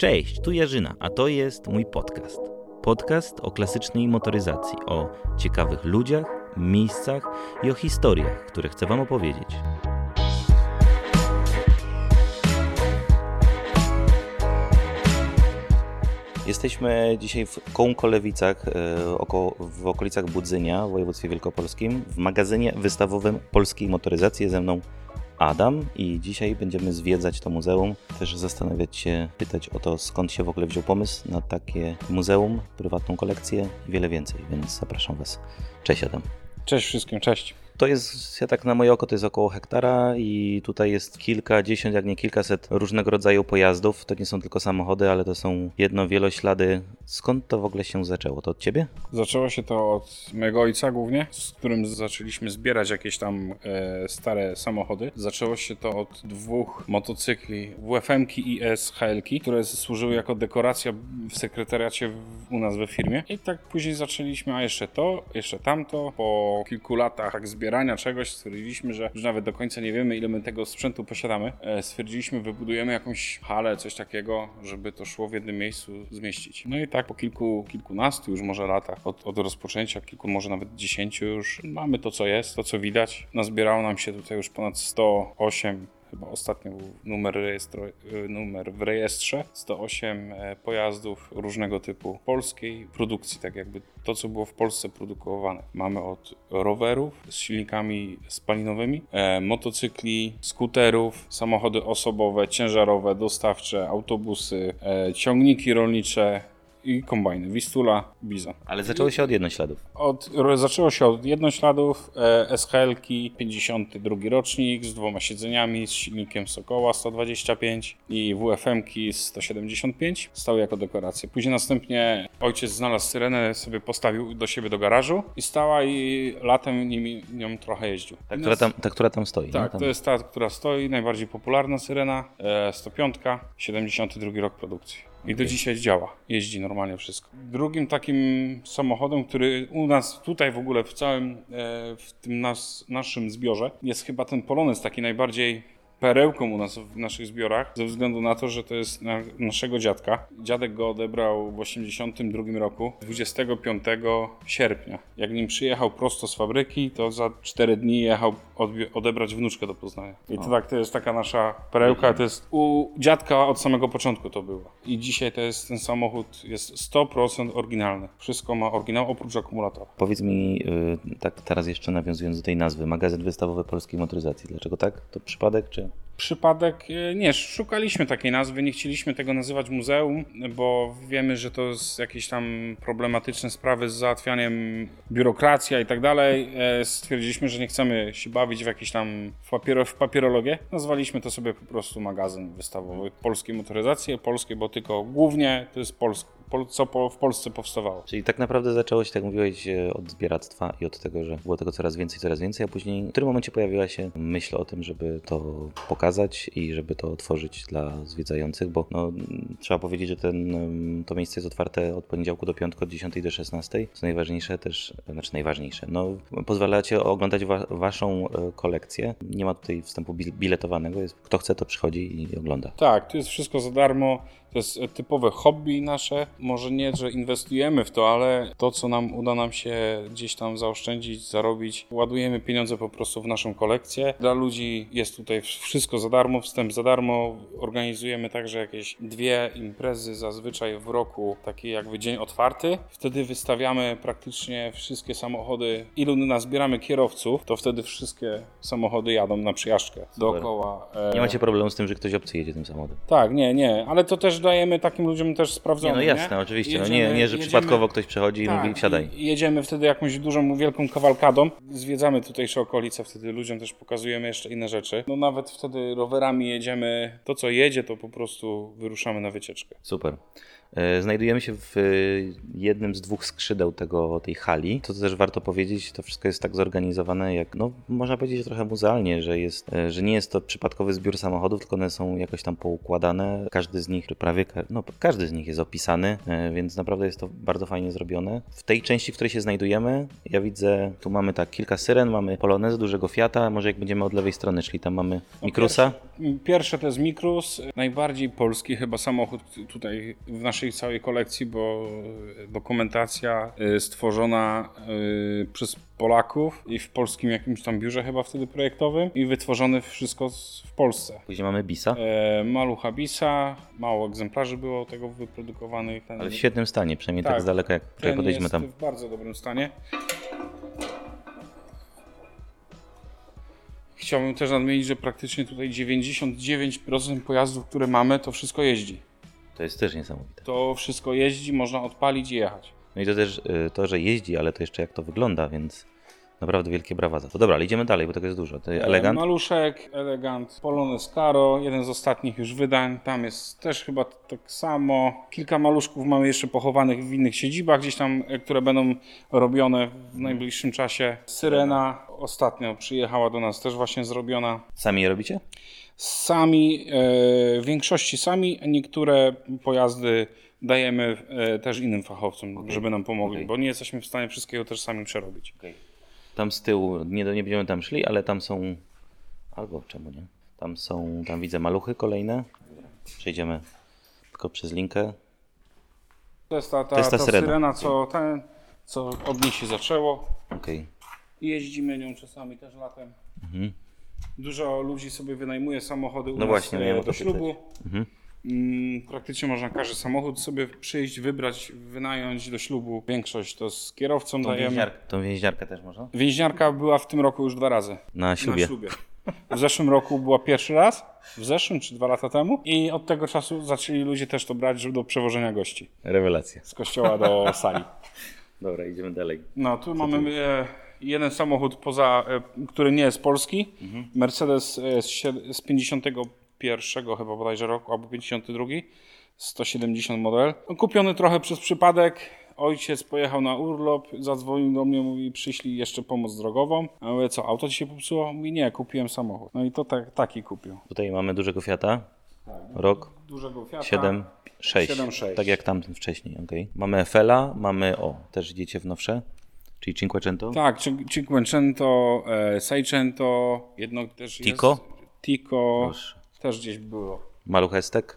Cześć, tu Jarzyna, a to jest mój podcast. Podcast o klasycznej motoryzacji, o ciekawych ludziach, miejscach i o historiach, które chcę Wam opowiedzieć. Jesteśmy dzisiaj w Kołkolewicach, e, w okolicach Budzynia w województwie wielkopolskim, w magazynie wystawowym polskiej motoryzacji. Ze mną Adam i dzisiaj będziemy zwiedzać to muzeum, też zastanawiać się, pytać o to, skąd się w ogóle wziął pomysł na takie muzeum, prywatną kolekcję i wiele więcej, więc zapraszam Was. Cześć Adam. Cześć wszystkim, cześć. To jest, ja tak na moje oko, to jest około hektara i tutaj jest kilkadziesiąt, jak nie kilkaset różnego rodzaju pojazdów. To nie są tylko samochody, ale to są jedno wieloślady. Skąd to w ogóle się zaczęło? To od ciebie? Zaczęło się to od mojego ojca głównie, z którym zaczęliśmy zbierać jakieś tam e, stare samochody. Zaczęło się to od dwóch motocykli WFM-ki i SHL-ki, które służyły jako dekoracja w sekretariacie w, u nas we firmie. I tak później zaczęliśmy, a jeszcze to, jeszcze tamto. Po kilku latach tak zbierania zbierania czegoś stwierdziliśmy, że już nawet do końca nie wiemy, ile my tego sprzętu posiadamy. E, stwierdziliśmy, wybudujemy jakąś halę, coś takiego, żeby to szło w jednym miejscu zmieścić. No i tak po kilku, kilkunastu już może latach od, od rozpoczęcia, kilku, może nawet dziesięciu już mamy to, co jest, to, co widać. Nazbierało nam się tutaj już ponad 108 chyba ostatnio był numer, rejestro, y, numer w rejestrze, 108 e, pojazdów różnego typu polskiej produkcji, tak jakby to, co było w Polsce produkowane. Mamy od rowerów z silnikami spalinowymi, e, motocykli, skuterów, samochody osobowe, ciężarowe, dostawcze, autobusy, e, ciągniki rolnicze, i kombajny. Wistula, Bizon. Ale zaczęło się od jednośladów. Od, zaczęło się od jednośladów, e, SHL-ki, 52 rocznik z dwoma siedzeniami, z silnikiem Sokoła 125 i WFM-ki 175 stały jako dekoracje. Później następnie ojciec znalazł syrenę, sobie postawił do siebie do garażu i stała i latem nimi, nią trochę jeździł. Ta, która tam, ta, która tam stoi. Tak, tam. to jest ta, która stoi, najbardziej popularna syrena, e, 105, 72 rok produkcji. I do dzisiaj działa, jeździ normalnie wszystko. Drugim takim samochodem, który u nas tutaj w ogóle w całym, e, w tym nas, naszym zbiorze jest chyba ten Polonez taki najbardziej perełką u nas w naszych zbiorach, ze względu na to, że to jest na, naszego dziadka. Dziadek go odebrał w 82 roku, 25 sierpnia. Jak nim przyjechał prosto z fabryki, to za 4 dni jechał odebrać wnuczkę do Poznania. I to tak, to jest taka nasza perełka, to jest u dziadka od samego początku to było. I dzisiaj to jest, ten samochód jest 100% oryginalny. Wszystko ma oryginał, oprócz akumulatora. Powiedz mi, y, tak teraz jeszcze nawiązując do tej nazwy, magazyn wystawowy polskiej motoryzacji. Dlaczego tak? To przypadek, czy przypadek. E, nie, szukaliśmy takiej nazwy, nie chcieliśmy tego nazywać muzeum, bo wiemy, że to jest jakieś tam problematyczne sprawy z załatwianiem biurokracja i tak dalej. E, stwierdziliśmy, że nie chcemy się bawić w jakieś tam w, papiero, w papierologię. Nazwaliśmy to sobie po prostu magazyn wystawowy polskiej motoryzacji, polskiej, bo tylko głównie to jest polski co w Polsce powstawało. Czyli tak naprawdę zaczęło się, tak mówiłeś, e, od zbieractwa i od tego, że było tego coraz więcej, coraz więcej, a później w którym momencie pojawiła się myśl o tym, żeby to pokazać i żeby to otworzyć dla zwiedzających, bo no, trzeba powiedzieć, że ten, to miejsce jest otwarte od poniedziałku do piątku, od 10 do 16. Co najważniejsze też, znaczy najważniejsze, no pozwalacie oglądać wa waszą e, kolekcję. Nie ma tutaj wstępu biletowanego, jest, kto chce to przychodzi i ogląda. Tak, tu jest wszystko za darmo. To jest typowe hobby nasze. Może nie, że inwestujemy w to, ale to, co nam uda nam się gdzieś tam zaoszczędzić, zarobić, ładujemy pieniądze po prostu w naszą kolekcję. Dla ludzi jest tutaj wszystko za darmo, wstęp za darmo. Organizujemy także jakieś dwie imprezy zazwyczaj w roku, taki jakby dzień otwarty. Wtedy wystawiamy praktycznie wszystkie samochody. Ilu nazbieramy kierowców, to wtedy wszystkie samochody jadą na przyjażdżkę dookoła. Nie macie problemu z tym, że ktoś obcy jedzie tym samochodem? Tak, nie, nie, ale to też dajemy takim ludziom też sprawdzone. Nie, no jasne, nie? oczywiście. Jedziemy, no nie, nie, że jedziemy, przypadkowo ktoś przechodzi tak, i mówi wsiadaj. Jedziemy wtedy jakąś dużą, wielką kawalkadą. Zwiedzamy tutejsze okolice, wtedy ludziom też pokazujemy jeszcze inne rzeczy. No nawet wtedy rowerami jedziemy. To co jedzie, to po prostu wyruszamy na wycieczkę. Super. E, znajdujemy się w jednym z dwóch skrzydeł tego, tej hali. To też warto powiedzieć, to wszystko jest tak zorganizowane, jak no, można powiedzieć trochę muzealnie, że, jest, e, że nie jest to przypadkowy zbiór samochodów, tylko one są jakoś tam poukładane. Każdy z nich prawie no, każdy z nich jest opisany, e, więc naprawdę jest to bardzo fajnie zrobione. W tej części, w której się znajdujemy, ja widzę, tu mamy tak kilka syren, mamy Polonez, dużego Fiata, może jak będziemy od lewej strony, czyli tam mamy Mikrusa. Pierwsze to jest Mikrus, najbardziej polski chyba samochód tutaj w naszej całej kolekcji, bo dokumentacja y, stworzona y, przez Polaków i w polskim jakimś tam biurze chyba wtedy projektowym i wytworzone wszystko w Polsce. Później mamy Bisa, E, Malucha Bisa, mało egzemplarzy było tego wyprodukowanych. Ale w świetnym stanie, przynajmniej tak, Tak. z daleka, jak jest tam. w bardzo dobrym stanie. Chciałbym też nadmienić, że praktycznie tutaj 99% pojazdów, które mamy, to wszystko jeździ. To jest też niesamowite. To wszystko jeździ, można odpalić i jechać. No i to też y, to, że jeździ, ale to jeszcze jak to wygląda, więc naprawdę wielkie brawa za to. Dobra, ale idziemy dalej, bo tego jest dużo. To elegant. E, Maluszek, Elegant, Polones Caro, jeden z ostatnich już wydań. Tam jest też chyba tak samo. Kilka maluszków mamy jeszcze pochowanych w innych siedzibach, gdzieś tam, e, które będą robione w najbliższym czasie. Syrena ostatnio przyjechała do nas, też właśnie zrobiona. Sami je robicie? Sami, e, w większości sami, niektóre pojazdy dajemy też innym fachowcom, żeby nam pomogli, Okej. bo nie jesteśmy w stanie wszystkiego też sami przerobić. Tam z tyłu, nie, nie będziemy tam szli, ale tam są. Albo czemu nie? Tam są, tam widzę maluchy kolejne. Przejdziemy tylko przez linkę. To jest ta, ta, jest ta ta syrena. syrena, co, ten, co od niej się zaczęło. Okej. I Jeździmy nią czasami też latem. Mhm. Dużo ludzi sobie wynajmuje samochody u No nas właśnie, e, do to ślubu. Mhm. Mm, praktycznie można każdy samochód sobie przyjść, wybrać, wynająć do ślubu. Większość to z kierowcą Tą, dajemy. więźniarkę, tą więźniarkę też można? Więźniarka była w tym roku już dwa razy. Na ślubie. Na ślubie. W zeszłym roku była pierwszy raz, w zeszłym czy dwa lata temu i od tego czasu zaczęli ludzie też to brać do przewożenia gości Rewelacja. z kościoła do sali. Dobra, idziemy dalej. No, tu mamy e, jeden samochód poza, e, który nie jest polski. Mhm. Mercedes e, z, sie- z 51 chyba bodajże roku, albo 52. 170 model. Kupiony trochę przez przypadek. Ojciec pojechał na urlop, zadzwonił do mnie, mówi przyślij jeszcze pomoc drogową. A mówię, co, auto ci się popsuło? Mówi, nie, kupiłem samochód. No i to tak, taki kupił. Tutaj mamy dużego Fiata. Rok Dużego Fiata. 7, 6. 7,6. Tak jak tamten wcześniej, okej. Mamy Fela, mamy, o, też idziecie w nowsze, czyli Cinquecento. Tak, Cin- Cinquecento, e, Seicento, jedno też Tico? jest. Tico. Proszę. Też gdzieś było. Maluch Estek.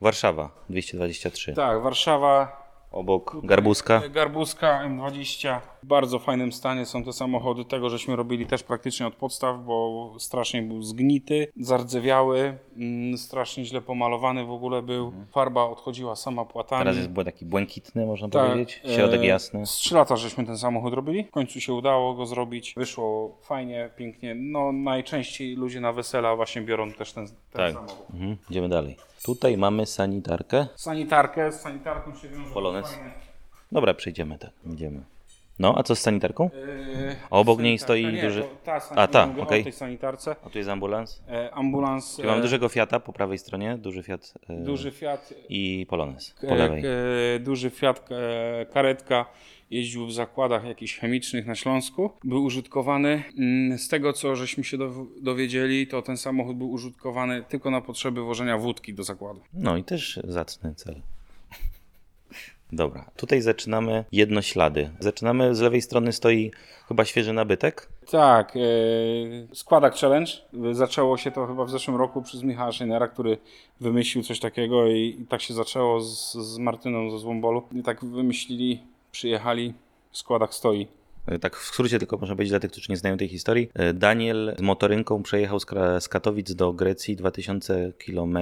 Warszawa, 223. Tak, Warszawa, Obok Garbuska. Garbuska M20. W bardzo fajnym stanie są te samochody. Tego żeśmy robili też praktycznie od podstaw, bo strasznie był zgnity, zardzewiały, mm, strasznie źle pomalowany w ogóle był. Farba odchodziła sama płatami. Teraz jest taki błękitny, można Tak, powiedzieć. Środek e, jasny. Z trzy lata żeśmy ten samochód robili. W końcu się udało go zrobić. Wyszło fajnie, pięknie. No najczęściej ludzie na wesela właśnie biorą też ten, ten Tak. samochód. Mhm. Idziemy dalej. Tutaj mamy sanitarkę. Sanitarkę, z sanitarką się wiąże Polonez. fajne. Dobra, przejdziemy tak. Idziemy. No, a co z sanitarką? Yy, obok niej sanitarka, stoi duży- To ta, san- A, ta, mówię okej. o tej sanitarce. A tu jest ambulans. E, ambulans. Tu mam e, dużego Fiata po prawej stronie, duży Fiat e, duży Fiat. i Polonez po e, lewej. e, duży Fiat e, karetka. Jeździł w zakładach jakichś chemicznych na Śląsku. Był użytkowany. Mm, Z tego, co żeśmy się dow- dowiedzieli, to ten samochód był użytkowany tylko na potrzeby wożenia wódki do zakładu. No i też zacny cel. Dobra, tutaj zaczynamy jednoślady. Zaczynamy, z lewej strony stoi chyba świeży nabytek. Tak, e, składak challenge. Zaczęło się to chyba w zeszłym roku przez Michała Szejnera, który wymyślił coś takiego i, i tak się zaczęło z, z Martyną ze Złombolu. I tak wymyślili, przyjechali, składak stoi. E, Tak w skrócie tylko można powiedzieć dla tych, którzy nie znają tej historii. E, Daniel z motorynką przejechał z, z Katowic do Grecji 2000 km.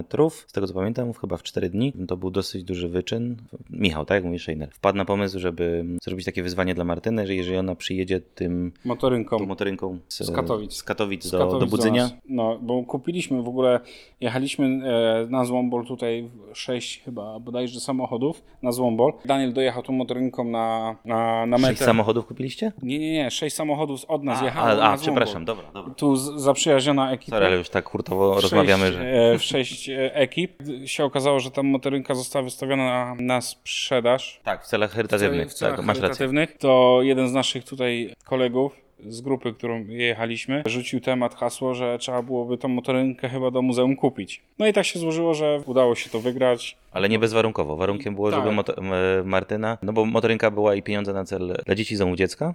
Z tego co pamiętam, chyba w 4 dni. To był dosyć duży wyczyn. Michał, tak jak mówi Scheiner, wpadł na pomysł, żeby zrobić takie wyzwanie dla Martyny, że jeżeli ona przyjedzie tym Motorynką. tą motorynką z, Z Katowic. z Katowic, Z do, Katowic do Budzynia. nas. No, bo kupiliśmy w ogóle, jechaliśmy e, na Złombol tutaj sześć chyba bodajże samochodów na Złombol. Daniel dojechał tą motorynką na, na, na Sześć metę. samochodów kupiliście? Nie, nie, nie, sześć samochodów od nas A, jechało a, a przepraszam, dobra, dobra. Tu zaprzyjaźniona ekipa. Sorry, ale już tak hurtowo rozmawiamy, że... e, W sześć e, ekip. się okazało, że ta motorynka została wystawiona na, na sprzedaż. Tak, w celach charytatywnych. w celach tak, masz rację. To jeden z naszych tutaj kolegów z grupy, którą jechaliśmy, rzucił temat, hasło, że trzeba byłoby tą motorynkę chyba do muzeum kupić. No i tak się złożyło, że udało się to wygrać. Ale nie bezwarunkowo. Warunkiem było, Tak. żeby Martyna, no bo motorynka była i pieniądze na cel dla dzieci z domu dziecka,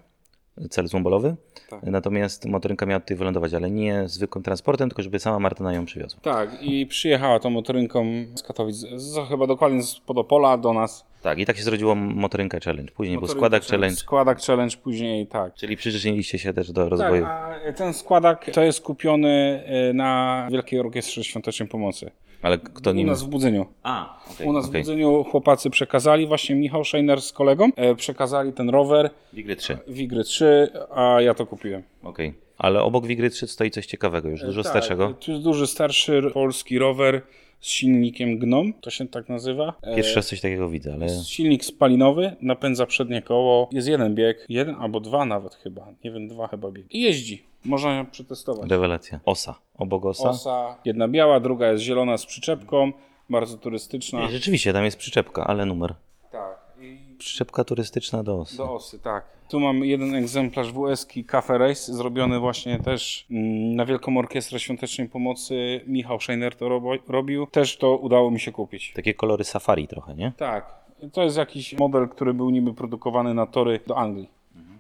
cel złombolowy. Tak. Natomiast motorynka miała tutaj wylądować, ale nie zwykłym transportem, tylko żeby sama Martyna ją przywiozła. Tak, i przyjechała tą motorynką z Katowic, z, chyba dokładnie z Podopola do nas. Tak, i tak się zrodziło motorynka challenge. Później był Motorynka składak challenge, Składak challenge później, tak. czyli przyczyniliście się też do rozwoju. Tak, a ten składak to jest kupiony y, na Wielkiej Orkiestrze Świątecznej Pomocy. Ale kto U nim... nas w Budzeniu. A, okej, U nas okej. w Budzeniu chłopacy przekazali, właśnie Michał Scheiner z kolegą, e, przekazali ten rower Wigry 3, Wigry 3, a ja to kupiłem. okej. Ale obok Wigry 3 stoi coś ciekawego, już dużo Tak, starszego. To jest duży, starszy polski rower z silnikiem Gnom, to się tak nazywa. E, Pierwszy raz coś takiego widzę, ale Silnik spalinowy, napędza przednie koło, jest jeden bieg, jeden albo dwa nawet chyba, nie wiem, dwa chyba bieg. I jeździ, można ją przetestować. rewelacja. Osa, obok osa. Osa, jedna biała, druga jest zielona z przyczepką, bardzo turystyczna. I Rzeczywiście, tam jest przyczepka, ale numer. Tak, i Przyczepka turystyczna do osy. do osy, tak. Tu mam jeden egzemplarz WS-ki Cafe Race, zrobiony właśnie też mm, na Wielką Orkiestrę Świątecznej Pomocy. Michał Scheiner to robo, robił. Też to udało mi się kupić. Takie kolory safari trochę, nie? Tak, to jest jakiś model, który był niby produkowany na tory do Anglii.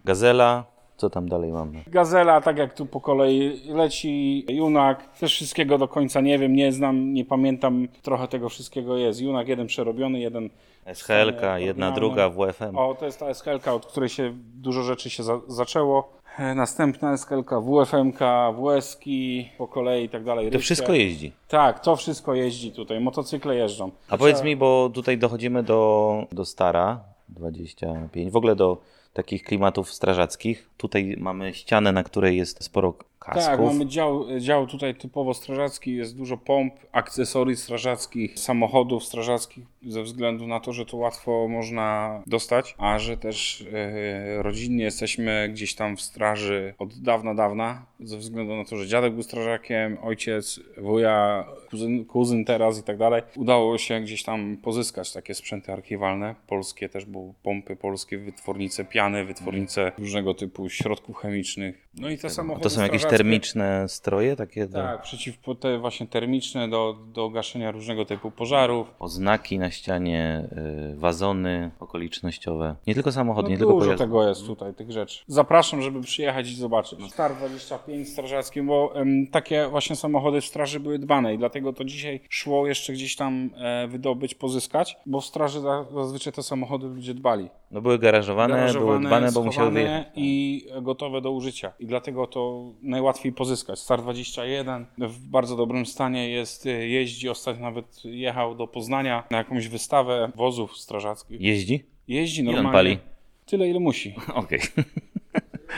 Gazela, co tam dalej mamy? Gazela, tak jak tu po kolei leci, Junak, też wszystkiego do końca nie wiem, nie znam, nie pamiętam, trochę tego wszystkiego jest. Junak jeden przerobiony, jeden... SHL, oryginalny. jedna, druga, WFM. O, to jest ta SKLK, od której się dużo rzeczy się za, zaczęło. E, Następna SKLK, WFMK, WSki, po kolei i tak dalej. To wszystko jeździ. Tak, to wszystko jeździ tutaj, motocykle jeżdżą. A powiedz mi, bo tutaj dochodzimy do, do Stara 25, w ogóle do takich klimatów strażackich. Tutaj mamy ścianę, na której jest sporo kasków. Tak, mamy dział, dział tutaj typowo strażacki, jest dużo pomp, akcesorii strażackich, samochodów strażackich, ze względu na to, że to łatwo można dostać, a że też e, rodzinnie jesteśmy gdzieś tam w straży od dawna, dawna, ze względu na to, że dziadek był strażakiem, ojciec, wuja, kuzyn, kuzyn teraz i tak dalej. Udało się gdzieś tam pozyskać takie sprzęty archiwalne, polskie też, bo pompy polskie, wytwornice piany, wytwornice różnego typu środków chemicznych. No i te samochody To są jakieś termiczne stroje, takie do... tak, przeciw te właśnie termiczne do, do gaszenia różnego typu pożarów. oznaki na ścianie, y, wazony okolicznościowe. Nie tylko samochody, No nie tylko dużo pojazdy. tego jest tutaj, tych rzeczy. Zapraszam, żeby przyjechać i zobaczyć. Star 25 strażackim, bo em, takie właśnie samochody w straży były dbane i dlatego to dzisiaj szło jeszcze gdzieś tam e, wydobyć, pozyskać, bo w straży za, zazwyczaj te samochody ludzie dbali. No były garażowane, były Garażowane, dbane, bo musiały wyjechać. i gotowe do użycia. I dlatego to najłatwiej pozyskać. Star 21 w bardzo dobrym stanie jest, y, jeździ, ostatnio nawet jechał do Poznania na jakąś wystawę wozów strażackich. Jeździ? Jeździ Ile normalnie. pali? Tyle, ile musi. Okej.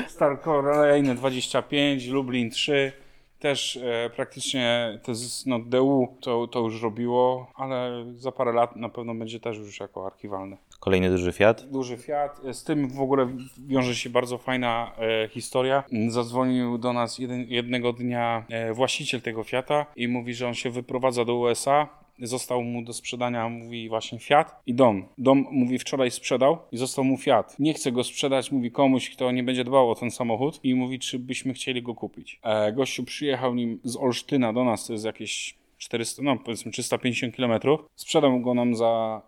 Star kolejny 25, Lublin 3. Też e, praktycznie to jest no, DU to, to już robiło, ale za parę lat na pewno będzie też już jako archiwalne. Kolejny duży Fiat. Duży Fiat. Z tym w ogóle wiąże się bardzo fajna e, historia. Zadzwonił do nas jeden, jednego dnia e, właściciel tego Fiata i mówi, że on się wyprowadza do USA. Został mu do sprzedania, mówi właśnie Fiat i dom. Dom, mówi, wczoraj sprzedał i został mu Fiat. Nie chce go sprzedać, mówi komuś, kto nie będzie dbał o ten samochód i mówi, czy byśmy chcieli go kupić. E, gościu przyjechał nim z Olsztyna do nas, to jest jakieś 400, no powiedzmy 350 km. Sprzedał go nam za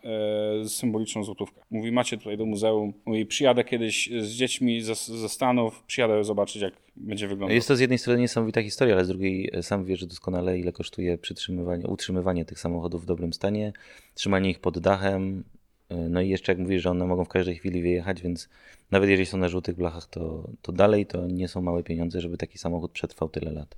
e, symboliczną złotówkę. Mówi, macie tutaj do muzeum. Mówi, przyjadę kiedyś z dziećmi ze, ze Stanów, przyjadę zobaczyć, jak będzie wyglądał. Jest to z jednej strony niesamowita historia, ale z drugiej e, sam wiesz doskonale, ile kosztuje przytrzymywanie, utrzymywanie tych samochodów w dobrym stanie, trzymanie ich pod dachem. e, No i jeszcze jak mówisz, że one mogą w każdej chwili wyjechać, więc nawet jeżeli są na żółtych blachach, to, to dalej to nie są małe pieniądze, żeby taki samochód przetrwał tyle lat.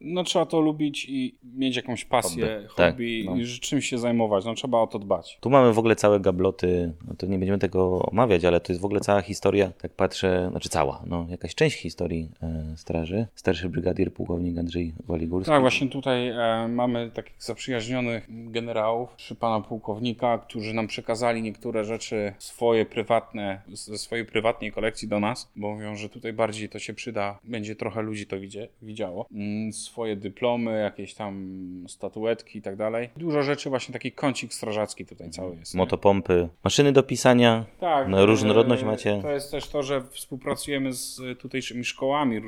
No trzeba to lubić i mieć jakąś pasję, Hobby. hobby, Tak, no. i czymś się zajmować. No trzeba o to dbać. Tu mamy w ogóle całe gabloty, no to nie będziemy tego omawiać, ale to jest w ogóle cała historia, tak patrzę, znaczy cała, no jakaś część historii e, straży. Starszy brygadier pułkownik Andrzej Waligórski. Tak, właśnie tutaj e, mamy takich zaprzyjaźnionych generałów przy pana pułkownika, którzy nam przekazali niektóre rzeczy swoje prywatne, ze swojej prywatnej kolekcji do nas, bo mówią, że tutaj bardziej to się przyda, będzie trochę ludzi to widzie, widziało. Mm, swoje dyplomy, jakieś tam statuetki i tak dalej. Dużo rzeczy, właśnie taki kącik strażacki tutaj cały jest. nie? Motopompy, maszyny do pisania. Tak. No, różnorodność e, macie. To jest też to, że współpracujemy z tutejszymi szkołami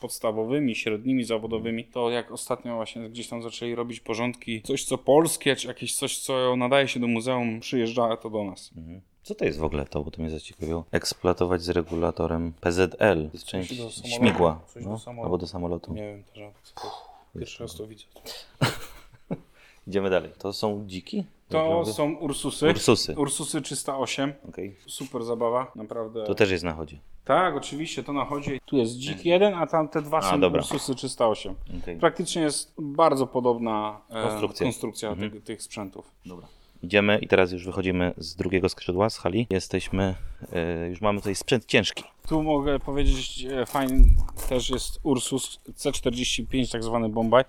podstawowymi, średnimi, zawodowymi. To jak ostatnio właśnie gdzieś tam zaczęli robić porządki, coś co polskie, czy jakieś coś, co nadaje się do muzeum, przyjeżdża to do nas. Mhm. Co to jest w ogóle to, bo to mnie zaciekawiło? Eksploatować z regulatorem PZL. To jest część do śmigła. coś do No, samolotu. albo do samolotu. Nie wiem też, co to jest. Pierwszy raz to widzę. Idziemy dalej. To są dziki? To mówię? są Ursusy. Ursusy. Ursusy 308. Okej. Super zabawa, naprawdę. To też jest na chodzie. Tak, oczywiście, to na chodzie. Tu jest dzik jeden, a tam te dwa A, są dobra. Ursusy 308. Okej. Praktycznie jest bardzo podobna e, Konstrukcja. konstrukcja Mhm. tych, tych sprzętów. Dobra. Idziemy i teraz już wychodzimy z drugiego skrzydła, z hali. Jesteśmy, e, już mamy tutaj sprzęt ciężki. Tu mogę powiedzieć, e, fajny też jest Ursus C45, tak zwany Bombay,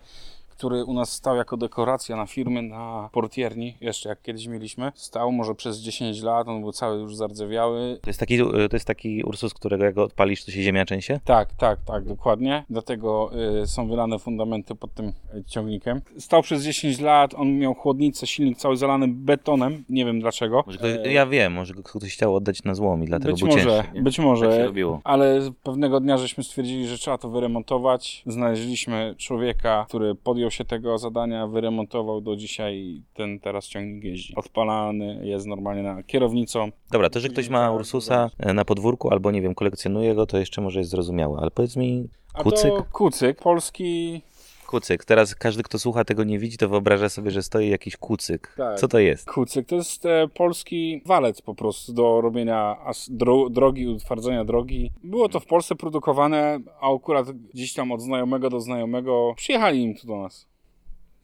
który u nas stał jako dekoracja na firmy, na portierni, jeszcze jak kiedyś mieliśmy. Stał może przez 10 lat, on był cały już zardzewiały. To jest taki, e, to jest taki Ursus, którego jak odpalisz, to się ziemia trzęsie? Tak, tak, tak, dokładnie. Dlatego y, są wylane fundamenty pod tym y, ciągnikiem. Stał przez 10 lat, on miał chłodnicę, silnik cały zalany betonem, nie wiem dlaczego. Może ktoś, ja wiem, może go ktoś chciał oddać na złom i dlatego być był może, cięższy. nie? być Tak może, się robiło. ale pewnego dnia żeśmy stwierdzili, że trzeba to wyremontować. Znaleźliśmy człowieka, który podjął się tego zadania, wyremontował do dzisiaj ten teraz ciągnik jeździ. Odpalany jest normalnie na kierownicą. Dobra, to, że ktoś ma Ursusa e, na podwórku albo nie wiem, kolekcjonuje go, to jeszcze może jest zrozumiałe, ale powiedz mi, A kucyk? to kucyk, polski Kucyk. Teraz każdy, kto słucha tego nie widzi, to wyobraża sobie, że stoi jakiś kucyk. Tak. Co to jest? Kucyk to jest e, polski walec po prostu do robienia dro, drogi, utwardzenia drogi. Było to w Polsce produkowane, a akurat gdzieś tam od znajomego do znajomego przyjechali im tu do nas.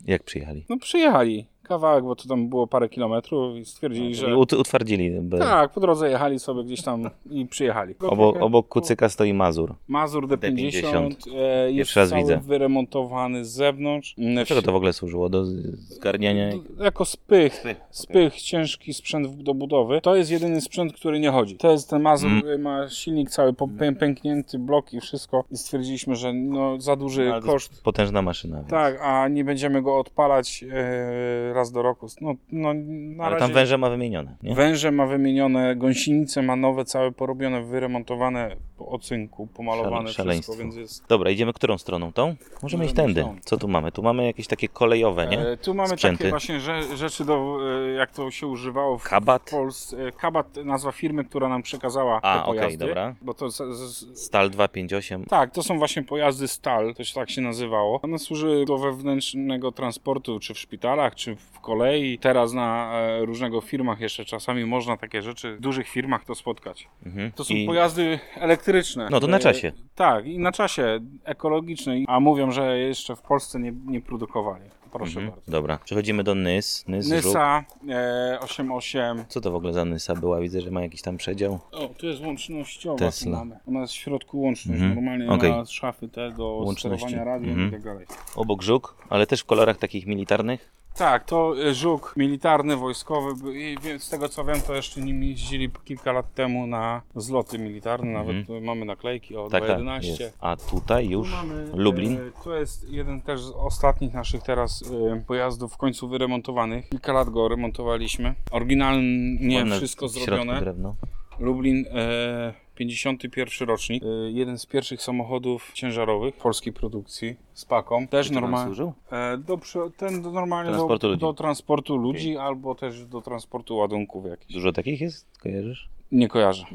Jak przyjechali? No przyjechali. Kawałek, bo to tam było parę kilometrów i stwierdzili, że... Ut- utwardzili. By... Tak, po drodze jechali sobie gdzieś tam i przyjechali. Obok, obok kucyka stoi Mazur. Mazur D50, D50. E, jest Pierwszy raz cały widzę. wyremontowany z zewnątrz. Dlaczego to w ogóle służyło? Do zgarniania? Jako spych, Spych, spych, ciężki sprzęt do budowy. To jest jedyny sprzęt, który nie chodzi. To jest ten Mazur, Mm. ma silnik cały pęknięty, blok i wszystko. I stwierdziliśmy, że no, za duży jest koszt. Potężna maszyna. Więc. Tak, a nie będziemy go odpalać e, raz do roku. No, no na Ale razie... tam węże ma wymienione. Nie? Węże ma wymienione, gąsienice ma nowe, całe porobione, wyremontowane po ocynku, pomalowane Szale- szaleństwo. wszystko, więc jest... Dobra, idziemy którą stroną? Tą? Możemy iść Możemy tędy. Co tu mamy? Tu mamy jakieś takie kolejowe, nie? E, tu mamy Sprzęty. takie właśnie rze- rzeczy, do, e, jak to się używało w Kabat? Polsce. E, Kabat, nazwa firmy, która nam przekazała A, te okej, pojazdy. dobra. Bo to z, z, Stal 258. tak, to są właśnie pojazdy STAL, to się tak się nazywało. One służyły do wewnętrznego transportu, czy w szpitalach, czy w kolei. Teraz na e, różnego firmach jeszcze czasami można takie rzeczy, w dużych firmach to spotkać. Mhm. To są I pojazdy elektryczne. No to na E, czasie. Tak, i na czasie ekologiczne. A mówią, że jeszcze w Polsce nie, nie produkowali. Proszę mhm. bardzo. Dobra, przechodzimy do Nys. Nys. Nysa e, 88. Co to w ogóle za Nysa była? Widzę, że ma jakiś tam przedział. O, tu jest łącznościowa. Tesla. Mamy. Ona jest w środku łączność. Mhm. Normalnie Okej. ma szafy te do sterowania radiem Mhm. i tak dalej. Obok Żuk, ale też w kolorach takich militarnych. Tak, to e, żuk militarny, wojskowy. I z tego co wiem, to jeszcze nim jeździli kilka lat temu na zloty militarne. Nawet tu mamy naklejki o Taka 211. jest. A tutaj już mamy, Lublin. E, to jest jeden też z ostatnich naszych teraz e, pojazdów w końcu wyremontowanych. Kilka lat go remontowaliśmy. Oryginalnie wszystko zrobione. drewno. Lublin, e, 51 rocznik. E, jeden z pierwszych samochodów ciężarowych polskiej produkcji z paką. Też Czy to nam normalnie. służył? E, do, prze- ten do, normalnie Transportu do, ludzi. do transportu ludzi albo też do transportu ładunków jakichś. Dużo takich jest? Kojarzysz? Nie kojarzę.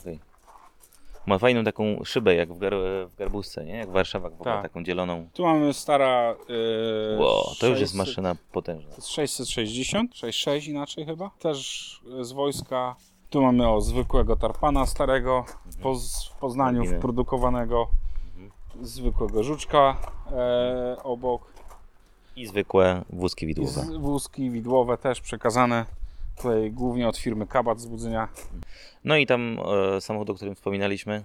Okej. Ma fajną taką szybę, jak w, gar w Garbusce, nie? Jak w Warszawach w ogóle, Tak. taką dzieloną. Tu mamy stara. E, Wow, to już jest 600 maszyna potężna. To jest 660, 66 inaczej chyba. Też z wojska. Tu mamy o zwykłego tarpana starego, poz, w Poznaniu Oryginał. wprodukowanego. Zwykłego żuczka e, obok. I zwykłe wózki I widłowe. z, wózki widłowe też przekazane. Tutaj głównie od firmy Kabat z Budzenia. No i tam e, samochód, o którym wspominaliśmy,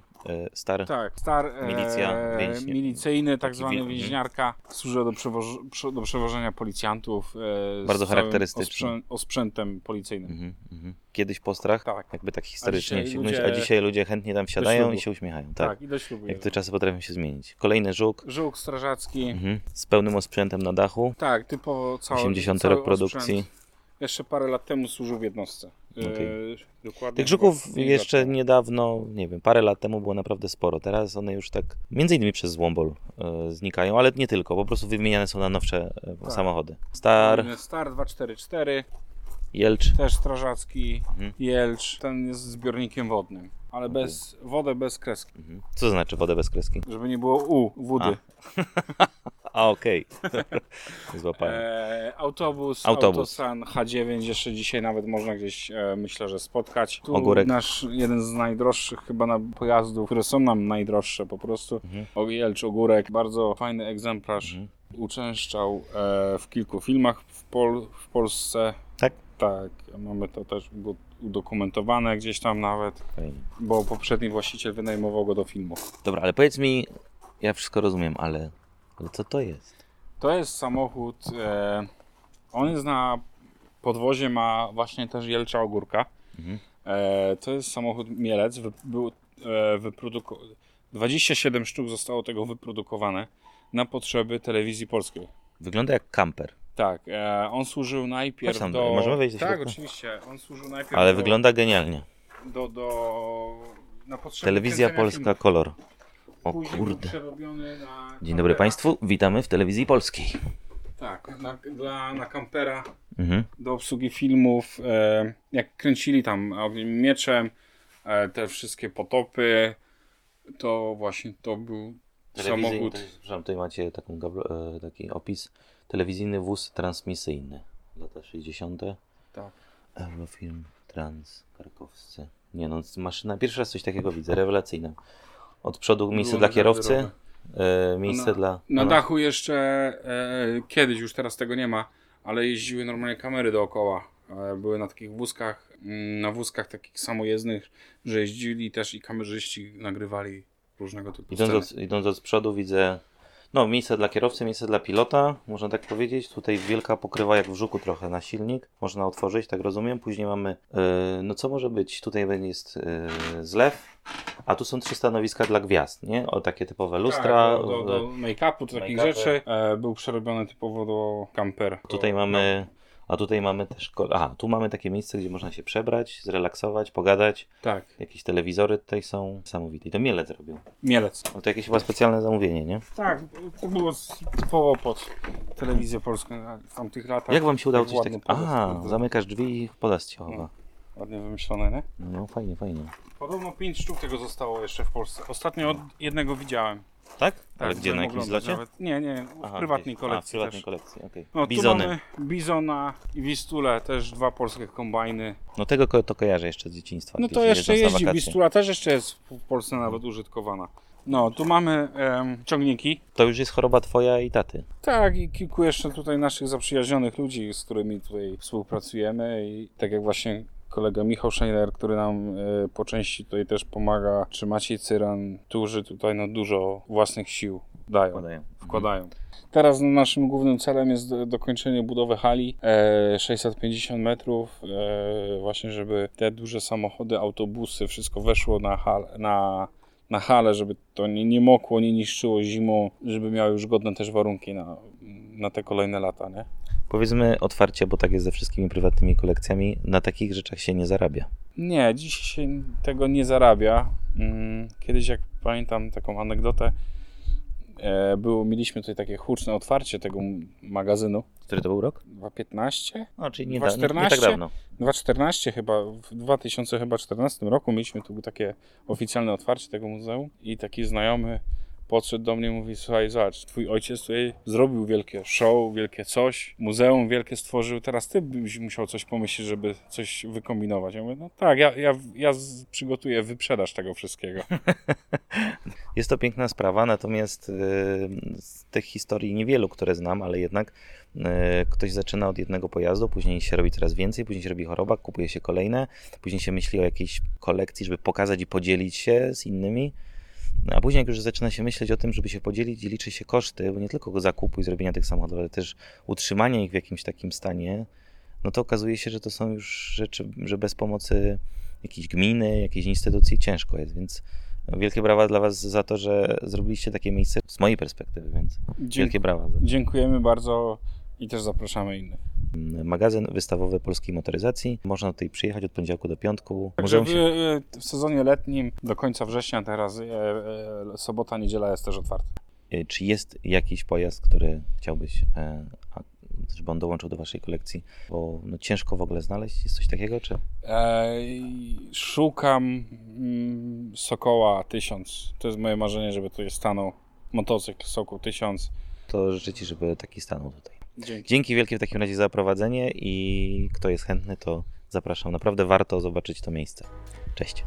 Star. Tak, star e, Milicja, więź- milicyjny, tak zwany mhm. więźniarka. Służy do, przewoż- prze- do przewożenia policjantów. E, Bardzo charakterystyczny. Osprzę- osprzętem policyjnym. Mhm, mhm. Kiedyś postrach, Tak. jakby tak historycznie. dzisiaj się ludzie- a dzisiaj ludzie chętnie tam wsiadają i się uśmiechają. Tak, Tak. i do ślubu. Jak te czasy potrafią się zmienić. Kolejny żuk. Żółk strażacki. Mhm. Z pełnym osprzętem na dachu. Tak, typowo cały 80 cały rok produkcji. osprzęt. Jeszcze parę lat temu służył w jednostce. E, dokładnie Tych żuków jeszcze niedawno, nie wiem, parę lat temu było naprawdę sporo. Teraz one już tak, między innymi przez Złombol e, znikają, ale nie tylko, po prostu wymieniane są na nowsze e, Tak. samochody. Star, Star 244, Jelcz, też strażacki, Mhm. Jelcz. Ten jest zbiornikiem wodnym, ale bez wodę bez kreski. Mhm. Co to znaczy wodę bez kreski? Żeby nie było U, wody. A, okej. Złapałem. E, autobus, Autobus. Autosan H9 jeszcze dzisiaj nawet można gdzieś e, myślę, że spotkać. Tu Ogórek. nasz jeden z najdroższych chyba na pojazdów, które są nam najdroższe po prostu. Mhm. Ogielcz Ogórek, bardzo fajny egzemplarz. Mhm. Uczęszczał e, w kilku filmach w, Pol- w Polsce. Tak? Tak, mamy to też udokumentowane gdzieś tam nawet, Fajnie. bo poprzedni właściciel wynajmował go do filmu. Dobra, ale powiedz mi, ja wszystko rozumiem, ale, ale co to jest? To jest samochód. E, on jest na podwozie, ma właśnie też Jelcza Ogórka. Mhm. E, to jest samochód Mielec. Wy, był e, wyproduko- 27 sztuk zostało tego wyprodukowane na potrzeby telewizji polskiej. Wygląda jak kamper, Tak, e, on służył najpierw tam, do. możemy wejść do Tak, środka? oczywiście. On służył najpierw ale do, wygląda genialnie. do, do na potrzeby Telewizja kręcenia Polska filmów. Kolor. O kurde. przerobiony na Dzień dobry. Państwu, witamy w telewizji polskiej. Tak, na, dla, na kampera Mhm. do obsługi filmów, e, jak kręcili tam ogniem mieczem, e, te wszystkie potopy, to właśnie to był samochód. to jest, przepraszam, tutaj macie taką, e, taki opis. Telewizyjny wóz transmisyjny. Lata 60. Tak. Eurofilm Trans Karkowscy. Nie no, maszyna, pierwszy raz coś takiego widzę, rewelacyjna. Od przodu miejsce Było dla na kierowcy, e, miejsce Na- dla... Na no, dachu jeszcze e, kiedyś, już teraz tego nie ma, ale jeździły normalnie kamery dookoła. E, były na takich wózkach, mm, na wózkach takich samojezdnych, że jeździli też i kamerzyści nagrywali różnego typu Idąc sceny. od, idąc od przodu widzę no, miejsce dla kierowcy, miejsce dla pilota, można tak powiedzieć. Tutaj wielka pokrywa jak w żuku trochę na silnik. Można otworzyć, tak rozumiem. Później mamy, yy, no co może być? Tutaj jest yy, zlew, a tu są trzy stanowiska dla gwiazd, nie? O takie typowe lustra. tak, do, do, do make-upu, do takich make-upy. rzeczy. E, był przerobiony typowo do kampera. Tutaj mamy, a tutaj mamy też, aha, tu mamy takie miejsce, gdzie można się przebrać, zrelaksować, pogadać. Tak, Jakieś telewizory tutaj są niesamowite. I to Mielec robił. Mielec. No to jakieś chyba specjalne zamówienie, nie? Tak, to było typowo pod telewizję polską w tamtych latach. Jak wam się udało Tak coś takiego? podest, A, kurde. zamykasz drzwi i podest ci chowa. No. Ładnie wymyślone, nie? No fajnie, fajnie. Podobno 5 sztuk tego zostało jeszcze w Polsce. Ostatnio od jednego widziałem. Tak? Tak, Ale gdzie, byłem na jakimś oglądać zlocie? Nawet. Nie, nie, w Aha, prywatnej gdzieś. A, w kolekcji prywatnej też. kolekcji, okej. No, Bizony. Tu mamy Bizona i Wistulę, też dwa polskie kombajny. No tego ko- to kojarzę jeszcze z dzieciństwa. No gdzieś to jeszcze na jeździ, wakacje. Wistula też jeszcze jest w Polsce nawet użytkowana. No, tu mamy em, ciągniki. To już jest choroba twoja i taty. Tak, i kilku jeszcze tutaj naszych zaprzyjaźnionych ludzi, z którymi tutaj współpracujemy i tak jak właśnie kolega Michał Scheiner, który nam e, po części tutaj też pomaga, czy Maciej Cyran, którzy tutaj no dużo własnych sił dają, Wkładają. wkładają. Teraz naszym głównym celem jest do, dokończenie budowy hali e, 650 metrów, e, właśnie żeby te duże samochody, autobusy, wszystko weszło na, hal, na, na halę, żeby to nie, nie mokło, nie niszczyło zimą, żeby miały już godne też warunki na, na te kolejne lata, nie? Powiedzmy otwarcie, bo tak jest ze wszystkimi prywatnymi kolekcjami, na takich rzeczach się nie zarabia. Nie, dziś się tego nie zarabia. Mm, Kiedyś, jak pamiętam taką anegdotę, e, było, mieliśmy tutaj takie huczne otwarcie tego magazynu. Który to był rok? 2015? No, czyli nie, da, nie, nie tak 2014? dawno. 2014 chyba, w 2014 roku mieliśmy tu takie oficjalne otwarcie tego muzeum i taki znajomy podszedł do mnie i mówi, słuchaj, zobacz, twój ojciec tutaj zrobił wielkie show, wielkie coś, muzeum wielkie stworzył, teraz ty byś musiał coś pomyśleć, żeby coś wykombinować. Ja mówię, no tak, ja, ja, ja przygotuję wyprzedaż tego wszystkiego. Jest to piękna sprawa, natomiast y, z tych historii niewielu, które znam, ale jednak y, ktoś zaczyna od jednego pojazdu, później się robi coraz więcej, później się robi choroba, kupuje się kolejne, później się myśli o jakiejś kolekcji, żeby pokazać i podzielić się z innymi. No, a później jak już zaczyna się myśleć o tym, żeby się podzielić i liczy się koszty, bo nie tylko zakupu i zrobienia tych samochodów, ale też utrzymania ich w jakimś takim stanie, no to okazuje się, że to są już rzeczy, że bez pomocy jakiejś gminy, jakiejś instytucji ciężko jest, więc wielkie brawa dla Was za to, że zrobiliście takie miejsce z mojej perspektywy, więc wielkie brawa. Dziękujemy bardzo i też zapraszamy innych. Magazyn wystawowy polskiej motoryzacji. Można tutaj przyjechać od poniedziałku do piątku. Także Muzeum się, w sezonie letnim do końca września teraz e, e, sobota, niedziela jest też otwarta. y, czy jest jakiś pojazd, który chciałbyś, e, żeby on dołączył do Waszej kolekcji? Bo no, ciężko w ogóle znaleźć. Jest coś takiego, czy? E, szukam mm, Sokoła 1000. To jest moje marzenie, żeby tutaj stanął motocykl Sokół 1000. To życzę Ci, żeby taki stanął tutaj. Dzięki. Dzięki wielkie w takim razie za prowadzenie i kto jest chętny, to zapraszam. Naprawdę warto zobaczyć to miejsce. Cześć.